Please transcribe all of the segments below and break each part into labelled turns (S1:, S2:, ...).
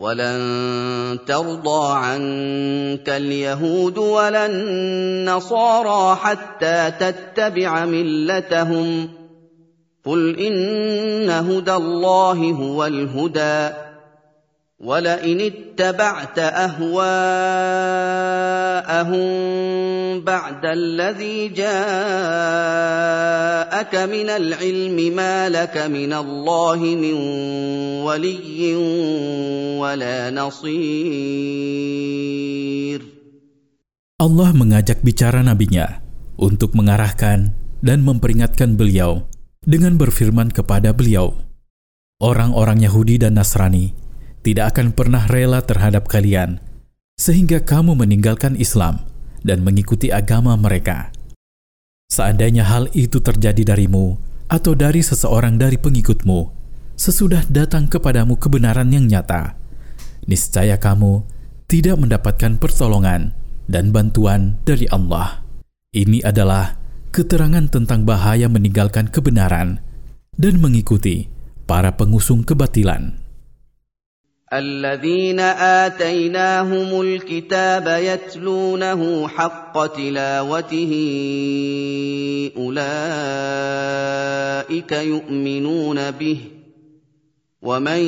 S1: ولن ترضى عنك اليهود ولا النصارى حتى تتبع ملتهم. قل إن هدى الله هو الهدى. ولئن اتبعت اهواءهم بعد الذي جاءك من العلم ما لك من الله من ولي ولا نصير
S2: Allah mengajak bicara nabinya untuk mengarahkan dan memperingatkan beliau dengan berfirman kepada beliau, Orang-orang Yahudi dan Nasrani tidak akan pernah rela terhadap kalian, sehingga kamu meninggalkan Islam dan mengikuti agama mereka. Seandainya hal itu terjadi darimu atau dari seseorang dari pengikutmu, sesudah datang kepadamu kebenaran yang nyata, niscaya kamu tidak mendapatkan pertolongan dan bantuan dari Allah. Ini adalah keterangan tentang bahaya meninggalkan kebenaran dan mengikuti para pengusung kebatilan.
S1: الذين آتيناهم الكتاب يتلونه حق تلاوته أولئك يؤمنون به ومن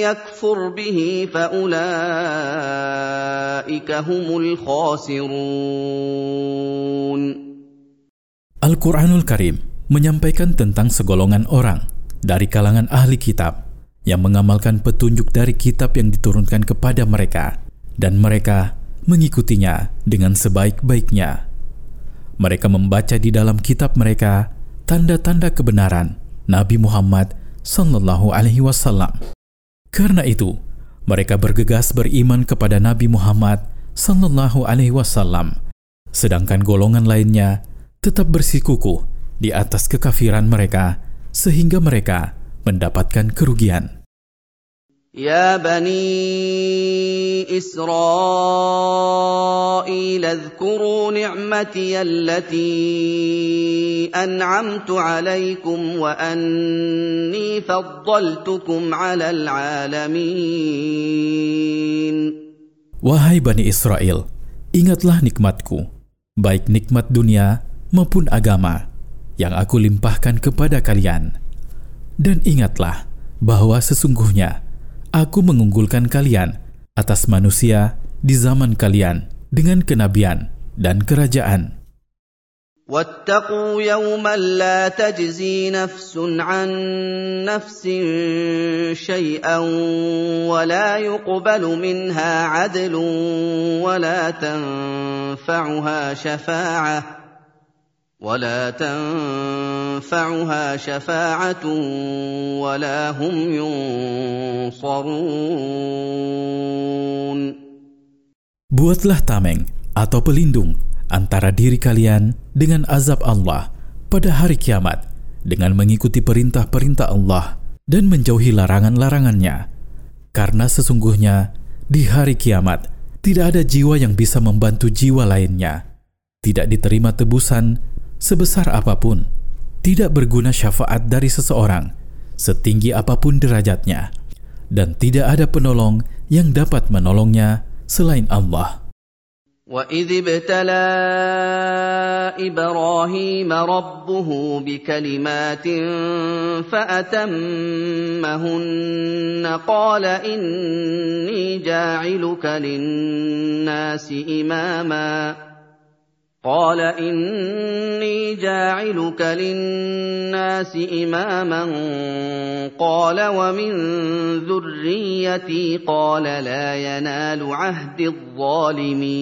S1: يكفر به فأولئك هم الخاسرون.
S2: Al-Quranul Karim menyampaikan tentang segolongan orang dari kalangan ahli kitab. Yang mengamalkan petunjuk dari kitab yang diturunkan kepada mereka, dan mereka mengikutinya dengan sebaik-baiknya. Mereka membaca di dalam kitab mereka tanda-tanda kebenaran Nabi Muhammad Sallallahu Alaihi Wasallam. Karena itu, mereka bergegas beriman kepada Nabi Muhammad Sallallahu Alaihi Wasallam, sedangkan golongan lainnya tetap bersikukuh di atas kekafiran mereka, sehingga mereka mendapatkan kerugian.
S1: يا بني إسرائيل اذكروا نعمتي التي أنعمت عليكم وأني فضلتكم على العالمين
S2: Wahai Bani Israel, ingatlah nikmatku, baik nikmat dunia maupun agama, yang aku limpahkan kepada kalian. Dan ingatlah bahwa sesungguhnya aku mengunggulkan kalian atas manusia di zaman kalian dengan kenabian dan kerajaan.
S1: واتقوا يوما لا تجزي نفس عن نفس شيئا ولا يقبل منها عدل ولا تنفعها شفاعه ولا تنفعها شفاعة ولا هم ينصرون
S2: Buatlah tameng atau pelindung antara diri kalian dengan azab Allah pada hari kiamat dengan mengikuti perintah-perintah Allah dan menjauhi larangan-larangannya. Karena sesungguhnya di hari kiamat tidak ada jiwa yang bisa membantu jiwa lainnya. Tidak diterima tebusan sebesar apapun, tidak berguna syafaat dari seseorang, setinggi apapun derajatnya, dan tidak ada penolong yang dapat menolongnya selain Allah.
S1: وإذ ابتلى إبراهيم ربه بكلمات فأتمهن قال إني جاعلك للناس إماماً قال إني جاعلك للناس إماما قال ومن ذريتي قال لا ينال عهد الظالمين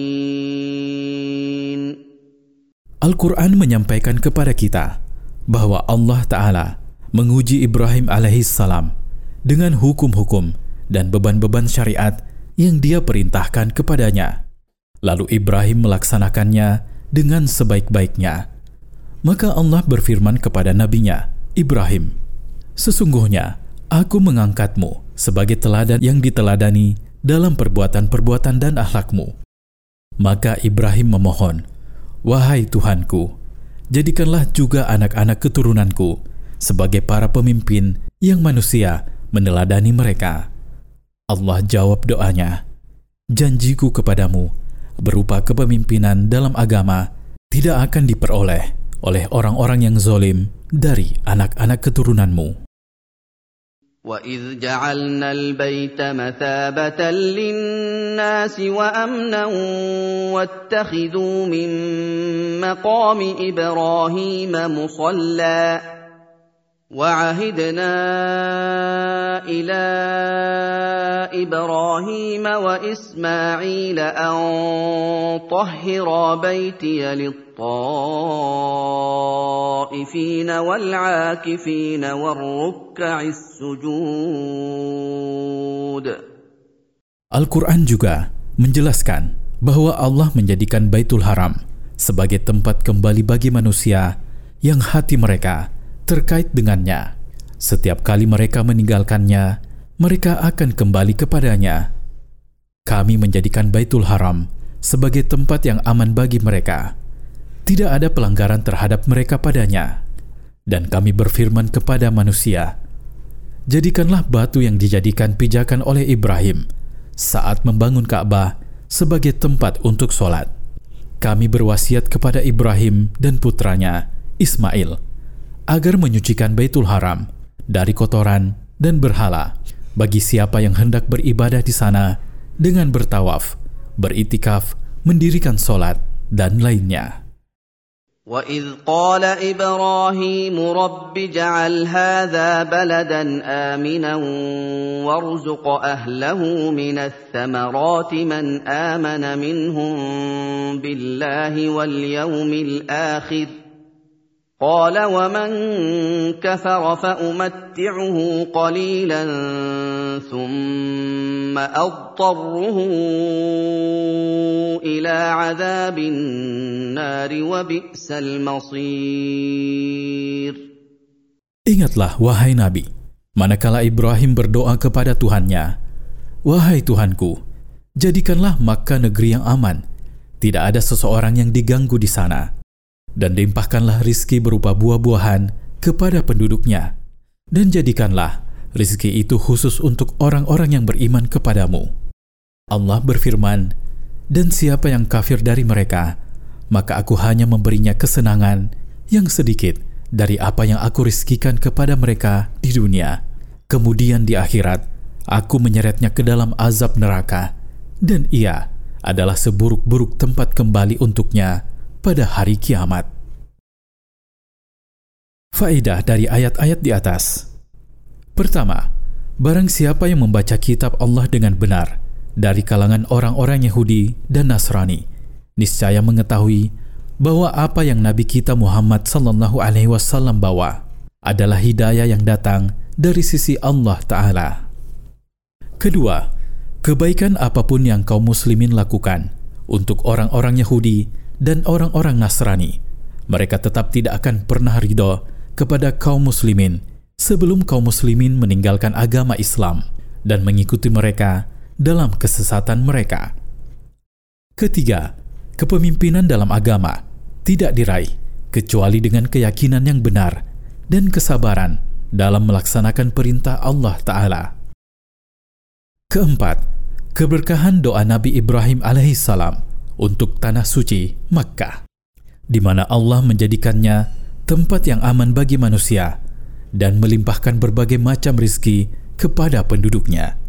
S2: Al-Quran menyampaikan kepada kita bahwa Allah Ta'ala menguji Ibrahim alaihissalam dengan hukum-hukum dan beban-beban syariat yang dia perintahkan kepadanya. Lalu Ibrahim melaksanakannya dengan sebaik-baiknya. Maka Allah berfirman kepada nabinya, Ibrahim, Sesungguhnya aku mengangkatmu sebagai teladan yang diteladani dalam perbuatan-perbuatan dan akhlakmu. Maka Ibrahim memohon, Wahai Tuhanku, jadikanlah juga anak-anak keturunanku sebagai para pemimpin yang manusia meneladani mereka. Allah jawab doanya, Janjiku kepadamu berupa kepemimpinan dalam agama tidak akan diperoleh oleh orang-orang yang zolim dari anak-anak keturunanmu.
S1: وَإِذْ جَعَلْنَا الْبَيْتَ مَثَابَةً لِلنَّاسِ وَأَمْنًا وَاتَّخِذُوا مِن مَّقَامِ إِبْرَاهِيمَ مُصَلًّى وعهدنا الى ابراهيم واسماعيل ان طهرا بيتي للطائفين والعاكفين والركع السجود
S2: Al-Quran juga menjelaskan bahwa Allah menjadikan Baitul Haram sebagai tempat kembali bagi manusia yang hati mereka terkait dengannya. Setiap kali mereka meninggalkannya, mereka akan kembali kepadanya. Kami menjadikan Baitul Haram sebagai tempat yang aman bagi mereka. Tidak ada pelanggaran terhadap mereka padanya. Dan kami berfirman kepada manusia, Jadikanlah batu yang dijadikan pijakan oleh Ibrahim saat membangun Ka'bah sebagai tempat untuk sholat. Kami berwasiat kepada Ibrahim dan putranya, Ismail, agar menyucikan Baitul Haram dari kotoran dan berhala bagi siapa yang hendak beribadah di sana dengan bertawaf, beritikaf, mendirikan solat, dan lainnya.
S1: وَإِذْ قَالَ إِبْرَاهِيمُ رَبِّ اجْعَلْ هَٰذَا بَلَدًا آمِنًا وَارْزُقْ أَهْلَهُ مِنَ الثَّمَرَاتِ مَنْ آمَنَ مِنْهُم بِاللَّهِ وَالْيَوْمِ الْآخِرِ قال ومن كفر فامتعه قليلا ثم اضطره الى عذاب النار وبئس المصير
S2: Ingatlah wahai Nabi, manakala Ibrahim berdoa kepada Tuhannya, Wahai Tuhanku, jadikanlah Makkah negeri yang aman. Tidak ada seseorang yang diganggu di sana dan limpahkanlah rizki berupa buah-buahan kepada penduduknya, dan jadikanlah rizki itu khusus untuk orang-orang yang beriman kepadamu. Allah berfirman, dan siapa yang kafir dari mereka, maka aku hanya memberinya kesenangan yang sedikit dari apa yang aku rizkikan kepada mereka di dunia. Kemudian di akhirat, aku menyeretnya ke dalam azab neraka, dan ia adalah seburuk-buruk tempat kembali untuknya pada hari kiamat. Faedah dari ayat-ayat di atas. Pertama, barang siapa yang membaca kitab Allah dengan benar dari kalangan orang-orang Yahudi dan Nasrani, niscaya mengetahui bahwa apa yang Nabi kita Muhammad sallallahu alaihi wasallam bawa adalah hidayah yang datang dari sisi Allah taala. Kedua, kebaikan apa pun yang kaum muslimin lakukan untuk orang-orang Yahudi dan orang-orang Nasrani. Mereka tetap tidak akan pernah ridho kepada kaum muslimin sebelum kaum muslimin meninggalkan agama Islam dan mengikuti mereka dalam kesesatan mereka. Ketiga, kepemimpinan dalam agama tidak diraih kecuali dengan keyakinan yang benar dan kesabaran dalam melaksanakan perintah Allah Ta'ala. Keempat, keberkahan doa Nabi Ibrahim alaihissalam untuk tanah suci Makkah, di mana Allah menjadikannya tempat yang aman bagi manusia dan melimpahkan berbagai macam rizki kepada penduduknya.